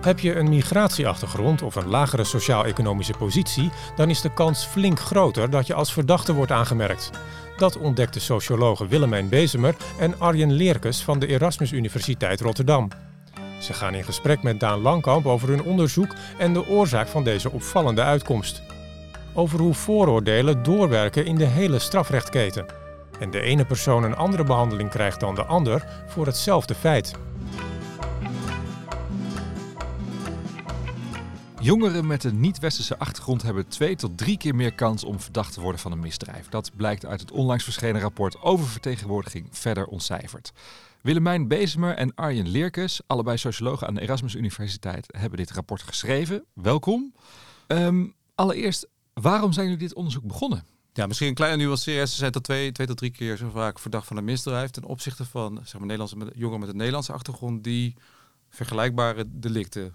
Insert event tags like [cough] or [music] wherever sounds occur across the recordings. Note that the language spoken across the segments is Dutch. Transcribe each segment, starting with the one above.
Heb je een migratieachtergrond of een lagere sociaal-economische positie, dan is de kans flink groter dat je als verdachte wordt aangemerkt. Dat ontdekten sociologen Willemijn Bezemer en Arjen Leerkes van de Erasmus Universiteit Rotterdam. Ze gaan in gesprek met Daan Langkamp over hun onderzoek en de oorzaak van deze opvallende uitkomst. Over hoe vooroordelen doorwerken in de hele strafrechtketen. En de ene persoon een andere behandeling krijgt dan de ander voor hetzelfde feit. Jongeren met een niet-westerse achtergrond hebben twee tot drie keer meer kans om verdacht te worden van een misdrijf. Dat blijkt uit het onlangs verschenen rapport over vertegenwoordiging verder ontcijferd. Willemijn Bezemer en Arjen Leerkes, allebei sociologen aan de Erasmus Universiteit, hebben dit rapport geschreven. Welkom. Ehm, allereerst, waarom zijn jullie dit onderzoek begonnen? Ja, misschien een kleine nuance. Ze zijn tot twee, twee tot drie keer zo vaak verdacht van een misdrijf ten opzichte van zeg maar, Nederlandse jongeren met een Nederlandse achtergrond die vergelijkbare delicten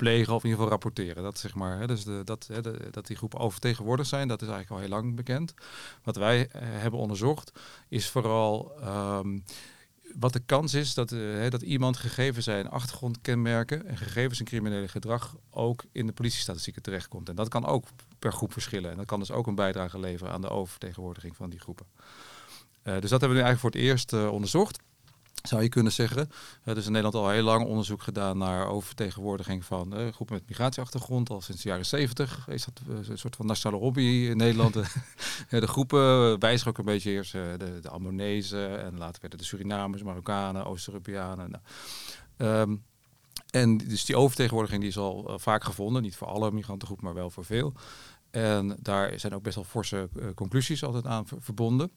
plegen of in ieder geval rapporteren. Dat, zeg maar, hè, dus de, dat, hè, dat die groepen oververtegenwoordigd zijn, dat is eigenlijk al heel lang bekend. Wat wij eh, hebben onderzocht is vooral ehm, wat de kans is dat, uh, dat iemand gegevens zijn achtergrondkenmerken en gegevens en criminele gedrag ook in de politiestatistieken terechtkomt. En dat kan ook per groep verschillen. En dat kan dus ook een bijdrage leveren aan de oververtegenwoordiging van die groepen. Uh, dus dat hebben we nu eigenlijk voor het eerst onderzocht zou je kunnen zeggen. Er is in Nederland al heel lang onderzoek gedaan naar oververtegenwoordiging van uh, groepen met migratieachtergrond. Al sinds de jaren zeventig is dat uh, een soort van nationale hobby in Nederland. [laughs] de groepen wijzigen ook een beetje eerst de, de en later werden de Surinamers, Marokkanen, Oost-Europeanen. Nou, um, en dus die oververtegenwoordiging die is al vaak gevonden. Niet voor alle migrantengroepen, maar wel voor veel. En daar zijn ook best wel forse conclusies altijd aan verbonden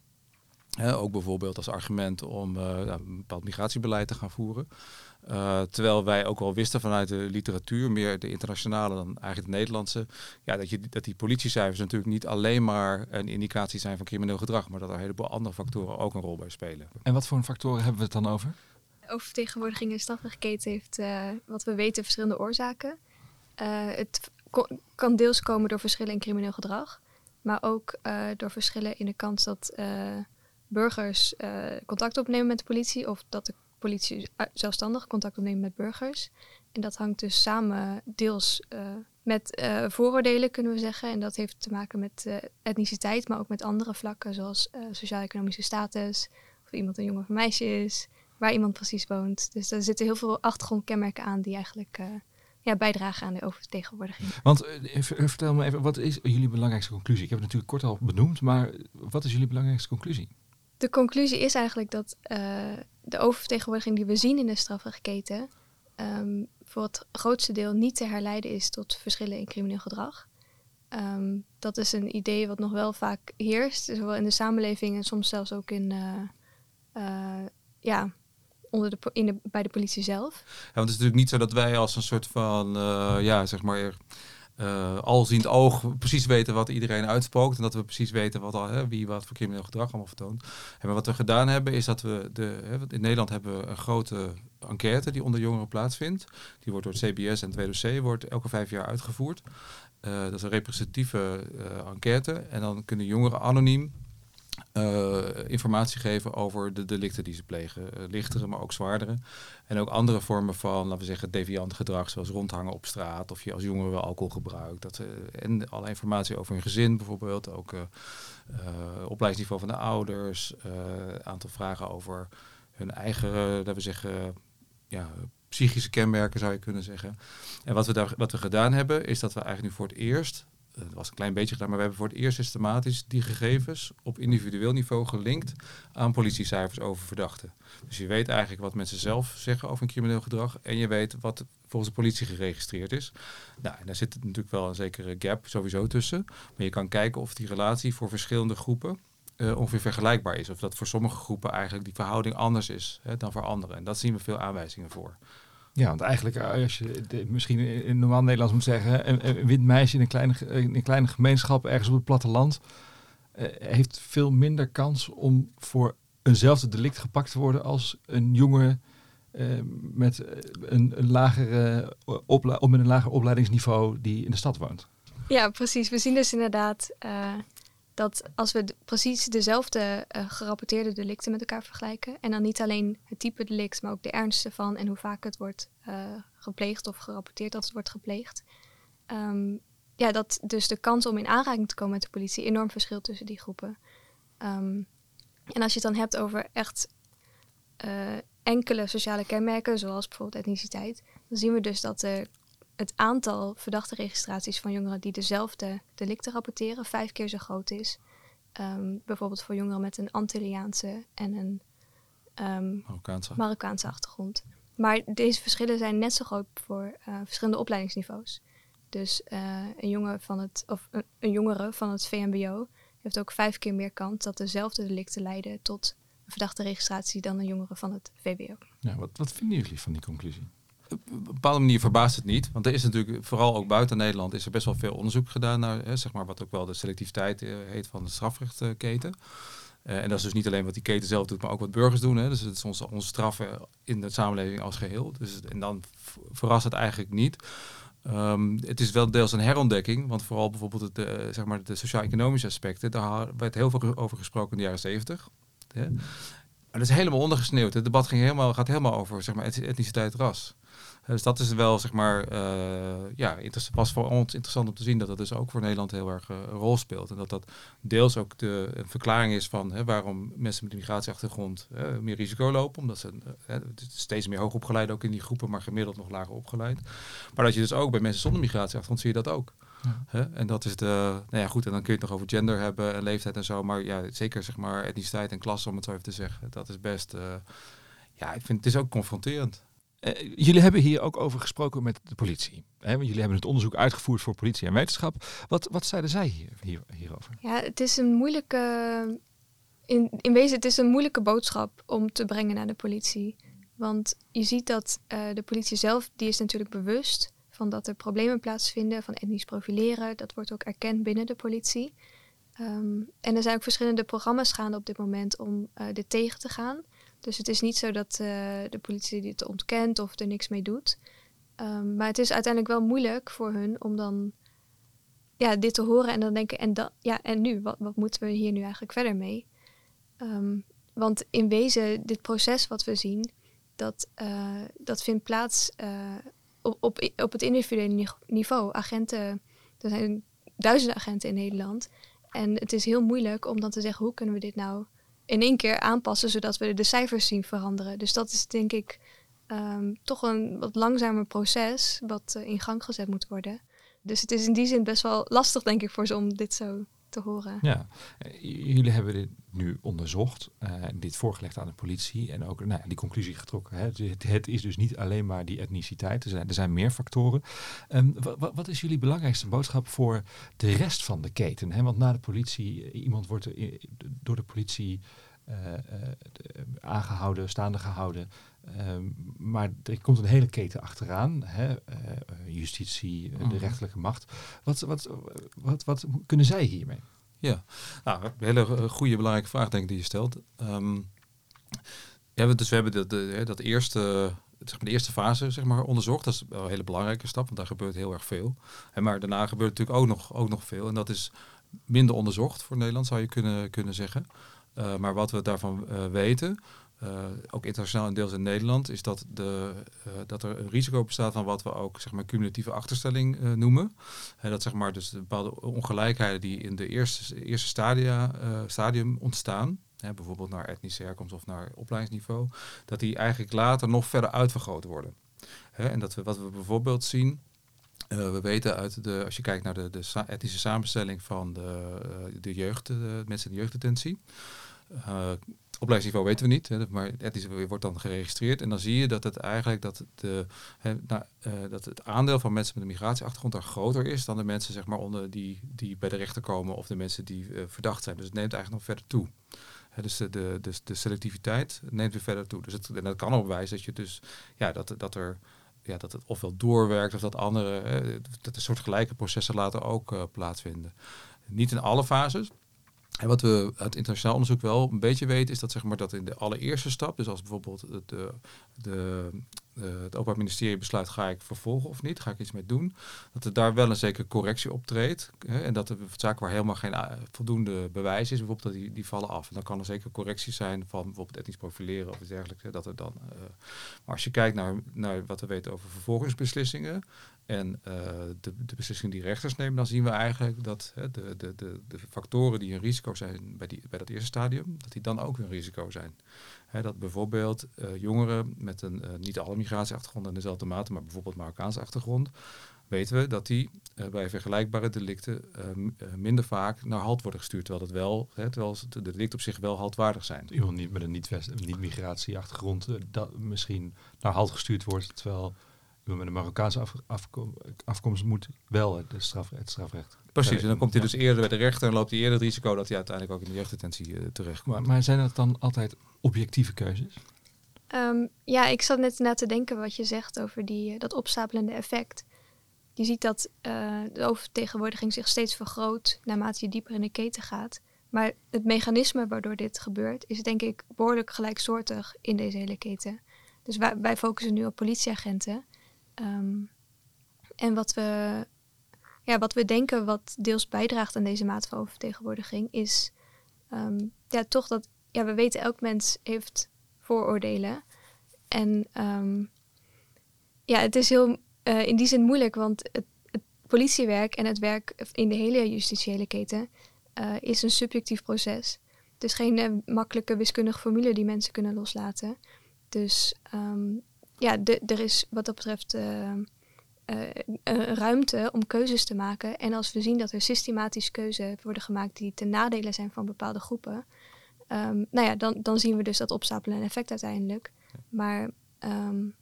ook bijvoorbeeld als argument om uh, een bepaald migratiebeleid te gaan voeren. Uh, terwijl wij ook wel wisten vanuit de literatuur, meer de internationale dan eigenlijk de Nederlandse, ja, dat, je, dat die politiecijfers natuurlijk niet alleen maar een indicatie zijn van crimineel gedrag, maar dat er een heleboel andere factoren ook een rol bij spelen. En wat voor factoren hebben we het dan over? Oververtegenwoordiging in strafrechtsketen heeft, uh, wat we weten, verschillende oorzaken. het kan deels komen door verschillen in crimineel gedrag, maar ook door verschillen in de kans dat burgers uh, contact opnemen met de politie of dat de politie zelfstandig contact opneemt met burgers. En dat hangt dus samen deels uh, met uh, vooroordelen, kunnen we zeggen. En dat heeft te maken met etniciteit, maar ook met andere vlakken, zoals sociaal-economische status, of iemand een jongen of een meisje is, waar iemand precies woont. Dus er zitten heel veel achtergrondkenmerken aan die eigenlijk ja, bijdragen aan de oververtegenwoordiging. Want vertel me even, wat is jullie belangrijkste conclusie? Ik heb het natuurlijk kort al benoemd, maar wat is jullie belangrijkste conclusie? De conclusie is eigenlijk dat uh, de oververtegenwoordiging die we zien in de strafrechtketen um, voor het grootste deel niet te herleiden is tot verschillen in crimineel gedrag. Um, dat is een idee wat nog wel vaak heerst, zowel in de samenleving en soms zelfs ook in, uh, uh, ja, onder de, in de, bij de politie zelf. Ja, want het is natuurlijk niet zo dat wij als een soort van, ja, zeg maar uh, alziend oog precies weten wat iedereen uitspookt. En dat we precies weten wat al, hè, wie wat voor crimineel gedrag allemaal vertoont. En wat we gedaan hebben is dat we, de, hè, in Nederland hebben we een grote enquête die onder jongeren plaatsvindt. Die wordt door het CBS en het 2 wordt elke vijf jaar uitgevoerd. Uh, dat is een representatieve uh, enquête. En dan kunnen jongeren anoniem uh, informatie geven over de delicten die ze plegen. Uh, lichtere, maar ook zwaardere. En ook andere vormen van, laten we zeggen, deviant gedrag, zoals rondhangen op straat of je als jongere wel alcohol gebruikt. Dat, uh, en alle informatie over hun gezin bijvoorbeeld, ook opleidingsniveau van de ouders, aantal vragen over hun eigen, laten we zeggen, ja, psychische kenmerken zou je kunnen zeggen. En wat we, daar, wat we gedaan hebben, is dat we eigenlijk nu voor het eerst het was een klein beetje gedaan, maar we hebben voor het eerst systematisch die gegevens op individueel niveau gelinkt aan politiecijfers over verdachten. Dus je weet eigenlijk wat mensen zelf zeggen over een crimineel gedrag en je weet wat volgens de politie geregistreerd is. Nou, en daar zit natuurlijk wel een zekere gap sowieso tussen, maar je kan kijken of die relatie voor verschillende groepen uh, ongeveer vergelijkbaar is. Of dat voor sommige groepen eigenlijk die verhouding anders is hè, dan voor anderen. En dat zien we veel aanwijzingen voor. Ja, want eigenlijk eh, als je misschien in normaal Nederlands moet zeggen, een, wit meisje in een kleine, in een kleine gemeenschap ergens op het platteland uh, heeft veel minder kans om voor eenzelfde delict gepakt te worden als een jongen uh, met een, een lagere opla een lager opleidingsniveau die in de stad woont. Ja, precies. We zien dus inderdaad dat als we precies dezelfde eh, gerapporteerde delicten met elkaar vergelijken, en dan niet alleen het type delict, maar ook de ernst ervan en hoe vaak het wordt eh, gepleegd of gerapporteerd dat het wordt gepleegd, ehm, ja, dat dus de kans om in aanraking te komen met de politie enorm verschilt tussen die groepen. Ehm, en als je het dan hebt over echt eh, enkele sociale kenmerken, zoals bijvoorbeeld etniciteit, dan zien we dus dat de, het aantal verdachte registraties van jongeren die dezelfde delicten rapporteren vijf keer zo groot is. Ehm, bijvoorbeeld voor jongeren met een Antilliaanse en een ehm, Marokkaanse. Marokkaanse achtergrond. Maar deze verschillen zijn net zo groot voor eh, verschillende opleidingsniveaus. Dus eh, een, jongen van het, of een, een jongere van het VMBO heeft ook vijf keer meer kans dat dezelfde delicten leiden tot een verdachte registratie dan een jongere van het VWO. Ja, wat, wat vinden jullie van die conclusie? Op een bepaalde manier verbaast het niet. Want er is natuurlijk, vooral ook buiten Nederland, is er best wel veel onderzoek gedaan naar, hè, zeg maar, wat ook wel de selectiviteit eh, heet van de strafrechtketen. Eh, en dat is dus niet alleen wat die keten zelf doet, maar ook wat burgers doen. Hè. Dus het is onze, onze straffen in de samenleving als geheel. Dus, en dan verrast het eigenlijk niet. Ehm, het is wel deels een herontdekking, want vooral bijvoorbeeld het, eh, zeg maar de sociaal-economische aspecten, daar werd heel veel over gesproken in de jaren zeventig. Maar dat is helemaal ondergesneeuwd. Het debat ging helemaal, gaat helemaal over zeg maar, etniciteit, ras. Dus dat is wel, zeg maar, eh, ja, was voor ons interessant om te zien dat dat dus ook voor Nederland heel erg eh, een rol speelt. En dat dat deels ook de een verklaring is van hè, waarom mensen met een migratieachtergrond meer risico lopen. Omdat ze steeds meer hoogopgeleid ook in die groepen, maar gemiddeld nog lager opgeleid. Maar dat je dus ook bij mensen zonder migratieachtergrond zie je dat ook. Ja. Hè? En dat is de, nou ja goed, en dan kun je het nog over gender hebben en leeftijd en zo. Maar ja, zeker zeg maar etniciteit en klasse, om het zo even te zeggen. Dat is best, eh, ja, ik vind het is ook confronterend. Eh, jullie hebben hier ook over gesproken met de politie. Hè? Want jullie hebben het onderzoek uitgevoerd voor politie en wetenschap. Wat, wat zeiden zij hier, hier, hierover? Ja, het is een moeilijke. In, in wezen, het is een moeilijke boodschap om te brengen naar de politie. Want je ziet dat eh, de politie zelf, die is natuurlijk bewust van dat er problemen plaatsvinden van etnisch profileren. Dat wordt ook erkend binnen de politie. Ehm, en er zijn ook verschillende programma's gaande op dit moment om eh, dit tegen te gaan. Dus het is niet zo dat eh, de politie dit ontkent of er niks mee doet. Ehm, maar het is uiteindelijk wel moeilijk voor hun om dan ja, dit te horen en dan denken, en, dan, ja, en nu? Wat, wat moeten we hier nu eigenlijk verder mee? Ehm, want in wezen, dit proces wat we zien, dat, eh, dat vindt plaats eh, op, op, op het individuele ni- niveau. Agenten, er zijn duizenden agenten in Nederland. En het is heel moeilijk om dan te zeggen, hoe kunnen we dit nou in één keer aanpassen, zodat we de cijfers zien veranderen. Dus dat is denk ik ehm, toch een wat langzamer proces, wat eh, in gang gezet moet worden. Dus het is in die zin best wel lastig, denk ik, voor ze om dit zo te horen. Ja, jullie hebben dit nu onderzocht, eh, dit voorgelegd aan de politie en ook nou, die conclusie getrokken. Hè. Het, is dus niet alleen maar die etniciteit, er zijn, er zijn meer factoren. Ehm, wa- wa- wat is jullie belangrijkste boodschap voor de rest van de keten? Hè? Want na de politie, iemand wordt door de politie aangehouden, staande gehouden. Ehm, maar er komt een hele keten achteraan. Hè? eh, eh, justitie, eh, de Mhm. rechterlijke macht. Wat, wat, wat, wat kunnen zij hiermee? Ja, nou, een hele eh, goede, belangrijke vraag denk ik die je stelt. Ehm, ja, we- dus we hebben dat, de, dat eerste, zeg maar de eerste fase zeg maar, onderzocht. Dat is wel een hele belangrijke stap, want daar gebeurt heel erg veel. En maar daarna gebeurt natuurlijk ook nog, ook nog veel. En dat is minder onderzocht voor Nederland, zou je kunnen, kunnen zeggen. Eh, maar wat we daarvan eh, weten, eh, ook internationaal en deels in Nederland, is dat, de, dat er een risico bestaat van wat we ook zeg maar, cumulatieve achterstelling noemen. En dat zeg maar dus de bepaalde ongelijkheden die in de eerste, eerste stadia, stadium ontstaan, hè, bijvoorbeeld naar etnische herkomst of naar opleidingsniveau, dat die eigenlijk later nog verder uitvergroot worden. Hè, en dat we wat we bijvoorbeeld zien, we weten uit de, als je kijkt naar de, de etnische samenstelling van de, de jeugd, mensen in de jeugddetentie. Eh, opleidingsniveau weten we niet, hè, maar etnisch wordt dan geregistreerd. En dan zie je dat het eigenlijk dat, de, hè, nou, eh, dat het aandeel van mensen met een migratieachtergrond daar groter is dan de mensen zeg maar, onder die, die bij de rechter komen of de mensen die eh, verdacht zijn. Dus het neemt eigenlijk nog verder toe. Dus de, de, dus de selectiviteit neemt weer verder toe. Dus het, en dat kan ook bewijzen dat je dus ja, dat, dat er ja, dat het ofwel doorwerkt of dat andere, dat een soort gelijke processen later ook plaatsvinden. Niet in alle fases. En wat we uit internationaal onderzoek wel een beetje weten, is dat zeg maar dat in de allereerste stap, dus als bijvoorbeeld de, de, het Openbaar Ministerie besluit, ga ik vervolgen of niet? Ga ik iets mee doen? Dat er daar wel een zekere correctie optreedt. En dat er zaken waar helemaal geen voldoende bewijs is, bijvoorbeeld, dat die, die vallen af. En dan kan er zeker correctie zijn van bijvoorbeeld etnisch profileren of iets dergelijks. Hè, dat er dan, maar als je kijkt naar, naar wat we weten over vervolgingsbeslissingen, en uh, de, de beslissingen die rechters nemen, dan zien we eigenlijk dat hè, de, de, de, de factoren die een risico zijn bij, bij dat eerste stadium, dat die dan ook een risico zijn. Hè, dat bijvoorbeeld uh, jongeren met een, uh, niet alle migratieachtergrond in dezelfde mate, maar bijvoorbeeld Marokkaanse achtergrond, weten we dat die bij vergelijkbare delicten minder vaak naar halt worden gestuurd. Terwijl, het wel, hè, terwijl de delicten op zich wel haltwaardig zijn. Iemand niet met een niet-migratieachtergrond niet dat misschien naar halt gestuurd wordt, terwijl met een Marokkaanse af, afkomst moet wel het, straf, het strafrecht. Precies, en dan komt hij dus eerder bij de rechter en loopt hij eerder het risico dat hij uiteindelijk ook in de jeugddetentie uh, terecht komt. Maar, maar, zijn dat dan altijd objectieve keuzes? Um, ja, ik zat net na te denken wat je zegt over die, uh, dat opstapelende effect. Je ziet dat uh, de oververtegenwoordiging zich steeds vergroot naarmate je dieper in de keten gaat. Maar het mechanisme waardoor dit gebeurt is denk ik behoorlijk gelijksoortig in deze hele keten. Dus wij, wij focussen nu op politieagenten. Um, en wat we, ja, wat we denken wat deels bijdraagt aan deze mate van oververtegenwoordiging is um, ja, toch dat ja, we weten elk mens heeft vooroordelen. En um, ja, het is heel uh, in die zin moeilijk, want het, het, politiewerk en het werk in de hele justitiële keten uh, is een subjectief proces. Het is geen uh, makkelijke wiskundige formule die mensen kunnen loslaten. Dus um, ja, er is wat dat betreft uh, uh, ruimte om keuzes te maken. En als we zien dat er systematisch keuzes worden gemaakt die ten nadele zijn van bepaalde groepen, um, nou ja, dan, dan zien we dus dat opstapelen effect uiteindelijk. Maar. Um,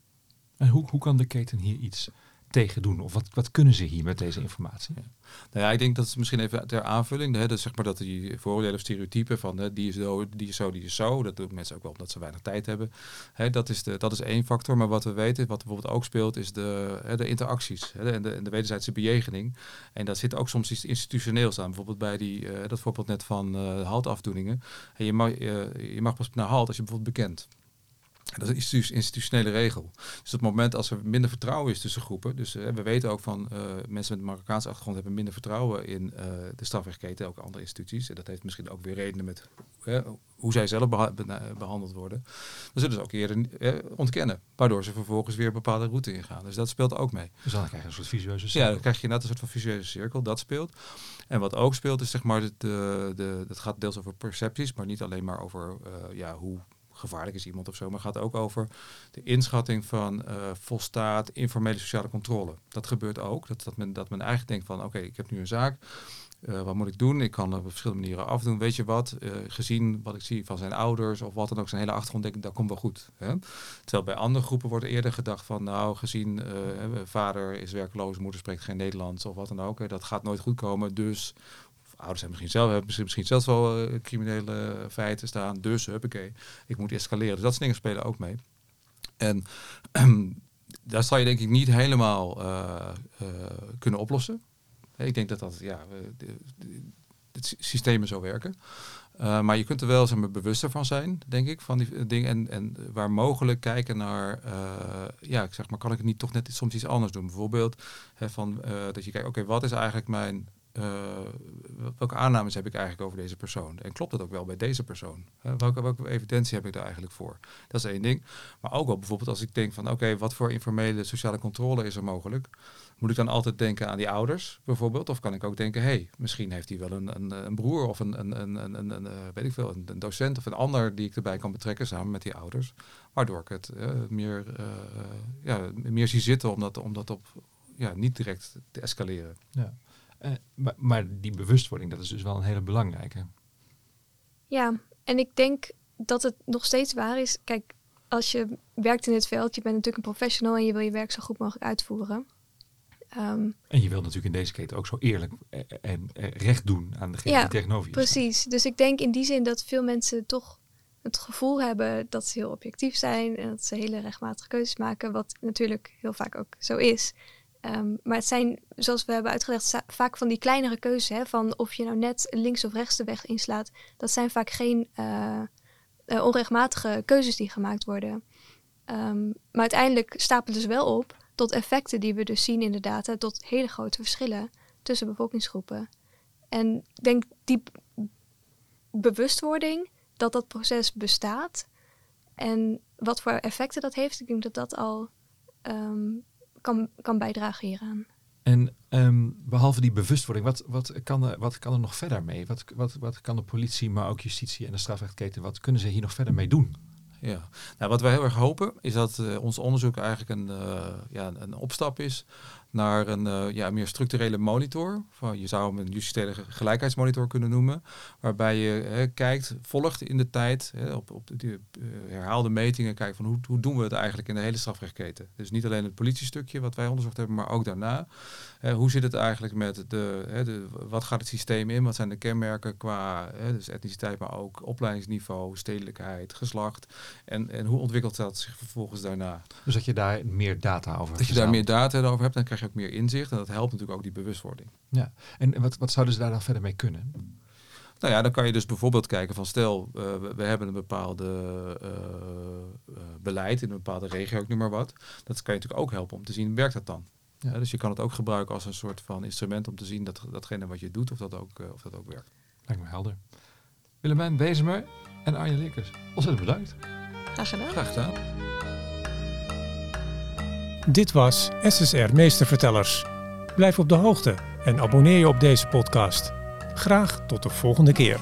en hoe, hoe kan de keten hier iets tegen doen? Of wat, wat kunnen ze hier met deze informatie? Ja. Nou ja, ik denk dat het misschien even ter aanvulling, hè, dus zeg maar dat die vooroordelen of stereotypen van hè, die is zo, die is zo, die is zo, dat doen mensen ook wel omdat ze weinig tijd hebben. Hè, dat, is de, dat is één factor, maar wat we weten, wat bijvoorbeeld ook speelt, is de, hè, de interacties hè, en, de, en de wederzijdse bejegening. En dat zit ook soms iets institutioneels aan. Bijvoorbeeld bij die, uh, dat voorbeeld net van uh, je, mag, uh, je mag pas naar halt als je bijvoorbeeld bekend. Dat is een institutionele regel. Dus op het moment als er minder vertrouwen is tussen groepen, dus uh, we weten ook van uh, mensen met een Marokkaanse achtergrond hebben minder vertrouwen in uh, de strafrechtketen, ook andere instituties. En dat heeft misschien ook weer redenen met hoe zij zelf beha behandeld worden. Dan zullen ze ook eerder ontkennen, waardoor ze vervolgens weer een bepaalde route ingaan. Dus dat speelt ook mee. Dus dan krijg je een soort visueuze cirkel. Ja, dan krijg je net een soort van visueuze cirkel, dat speelt. En wat ook speelt is zeg maar, de, de, de, het gaat deels over percepties, maar niet alleen maar over ja, hoe gevaarlijk is iemand of zo, maar gaat ook over de inschatting van uh, volstaat informele sociale controle. Dat gebeurt ook. Dat, dat, men, dat men eigenlijk denkt van oké, ik heb nu een zaak. Uh, wat moet ik doen? Ik kan op verschillende manieren afdoen. Weet je wat? Uh, gezien wat ik zie van zijn ouders of wat dan ook, zijn hele achtergrond, denk ik, dat komt wel goed. Hè? Terwijl bij andere groepen wordt eerder gedacht van, nou, gezien uh, vader is werkloos, moeder spreekt geen Nederlands of wat dan ook, dat gaat nooit goed komen. Dus ouders hebben misschien zelf, hebben misschien, misschien wel uh, criminele feiten staan. Dus, huppakee, ik moet escaleren. Dus dat soort dingen spelen ook mee. En [clears throat] daar zal je denk ik niet helemaal uh, kunnen oplossen. Ik denk dat dat, ja, de systemen zo werken. Maar je kunt er wel zeg maar, bewuster van zijn, denk ik, van die dingen. En, en waar mogelijk kijken naar, ja, ik zeg maar, kan ik het niet toch net soms iets anders doen? Bijvoorbeeld hè, van, dat je kijkt, oké, wat is eigenlijk mijn uh, welke aannames heb ik eigenlijk over deze persoon? En klopt dat ook wel bij deze persoon? Welke, welke evidentie heb ik daar eigenlijk voor? Dat is één ding. Maar ook wel bijvoorbeeld als ik denk van oké, wat voor informele sociale controle is er mogelijk? Moet ik dan altijd denken aan die ouders bijvoorbeeld? Of kan ik ook denken, hé, hey, misschien heeft hij wel een, een, een broer of een, een, uh, weet ik veel, een, docent of een ander die ik erbij kan betrekken samen met die ouders. Waardoor ik het meer, ja, meer zie zitten om dat, om dat op ja, niet direct te escaleren. Ja. Uh, maar, maar, die bewustwording, dat is dus wel een hele belangrijke. Ja, en ik denk dat het nog steeds waar is. Kijk, als je werkt in dit veld, je bent natuurlijk een professional en je wil je werk zo goed mogelijk uitvoeren. Um, en je wilt natuurlijk in deze keten ook zo eerlijk en, recht doen aan degene ja, die tegenover je precies. Dus ik denk in die zin dat veel mensen toch het gevoel hebben dat ze heel objectief zijn en dat ze hele rechtmatige keuzes maken, wat natuurlijk heel vaak ook zo is. Um, maar het zijn, zoals we hebben uitgelegd, vaak van die kleinere keuzes. Van of je nou net links of rechts de weg inslaat. Dat zijn vaak geen uh, onrechtmatige keuzes die gemaakt worden. Ehm, maar uiteindelijk stapelen ze wel op tot effecten die we dus zien in de data, tot hele grote verschillen tussen bevolkingsgroepen. En ik denk die bewustwording dat dat proces bestaat en wat voor effecten dat heeft, ik denk dat dat al ehm, kan, kan bijdragen hieraan. En ehm, behalve die bewustwording, wat, wat, kan er, wat kan er nog verder mee? Wat, wat, wat kan de politie, maar ook justitie en de strafrechtketen, wat kunnen ze hier nog verder mee doen? Ja, nou, wat wij heel erg hopen is dat uh, ons onderzoek eigenlijk een, uh, ja, een opstap is naar een uh, ja, meer structurele monitor. Van, je zou hem een justitiële gelijkheidsmonitor kunnen noemen. Waarbij je hè, kijkt, volgt in de tijd, hè, op, op de uh, herhaalde metingen, kijkt van hoe, hoe doen we het eigenlijk in de hele strafrechtketen. Dus niet alleen het politiestukje wat wij onderzocht hebben, maar ook daarna. Hè, hoe zit het eigenlijk met de, hè, de, wat gaat het systeem in? Wat zijn de kenmerken qua dus etniciteit, maar ook opleidingsniveau, stedelijkheid, geslacht. En, en hoe ontwikkelt dat zich vervolgens daarna? Dus dat je daar meer data over hebt. Dat je daar meer data over hebt, dan krijg je ook meer inzicht. En dat helpt natuurlijk ook die bewustwording. Ja, en wat, wat zouden ze daar dan verder mee kunnen? Nou ja, dan kan je dus bijvoorbeeld kijken van stel, uh, we hebben een bepaalde uh, uh, beleid in een bepaalde regio, ik noem maar wat. Dat kan je natuurlijk ook helpen om te zien, werkt dat dan? Ja. dus je kan het ook gebruiken als een soort van instrument om te zien dat datgene wat je doet, of dat ook, of dat ook werkt. Lijkt me helder. Willemijn Bezemer en Arjen Likkers, ontzettend bedankt. Graag gedaan. Graag gedaan. Dit was SSR Meestervertellers. Blijf op de hoogte en abonneer je op deze podcast. Graag tot de volgende keer.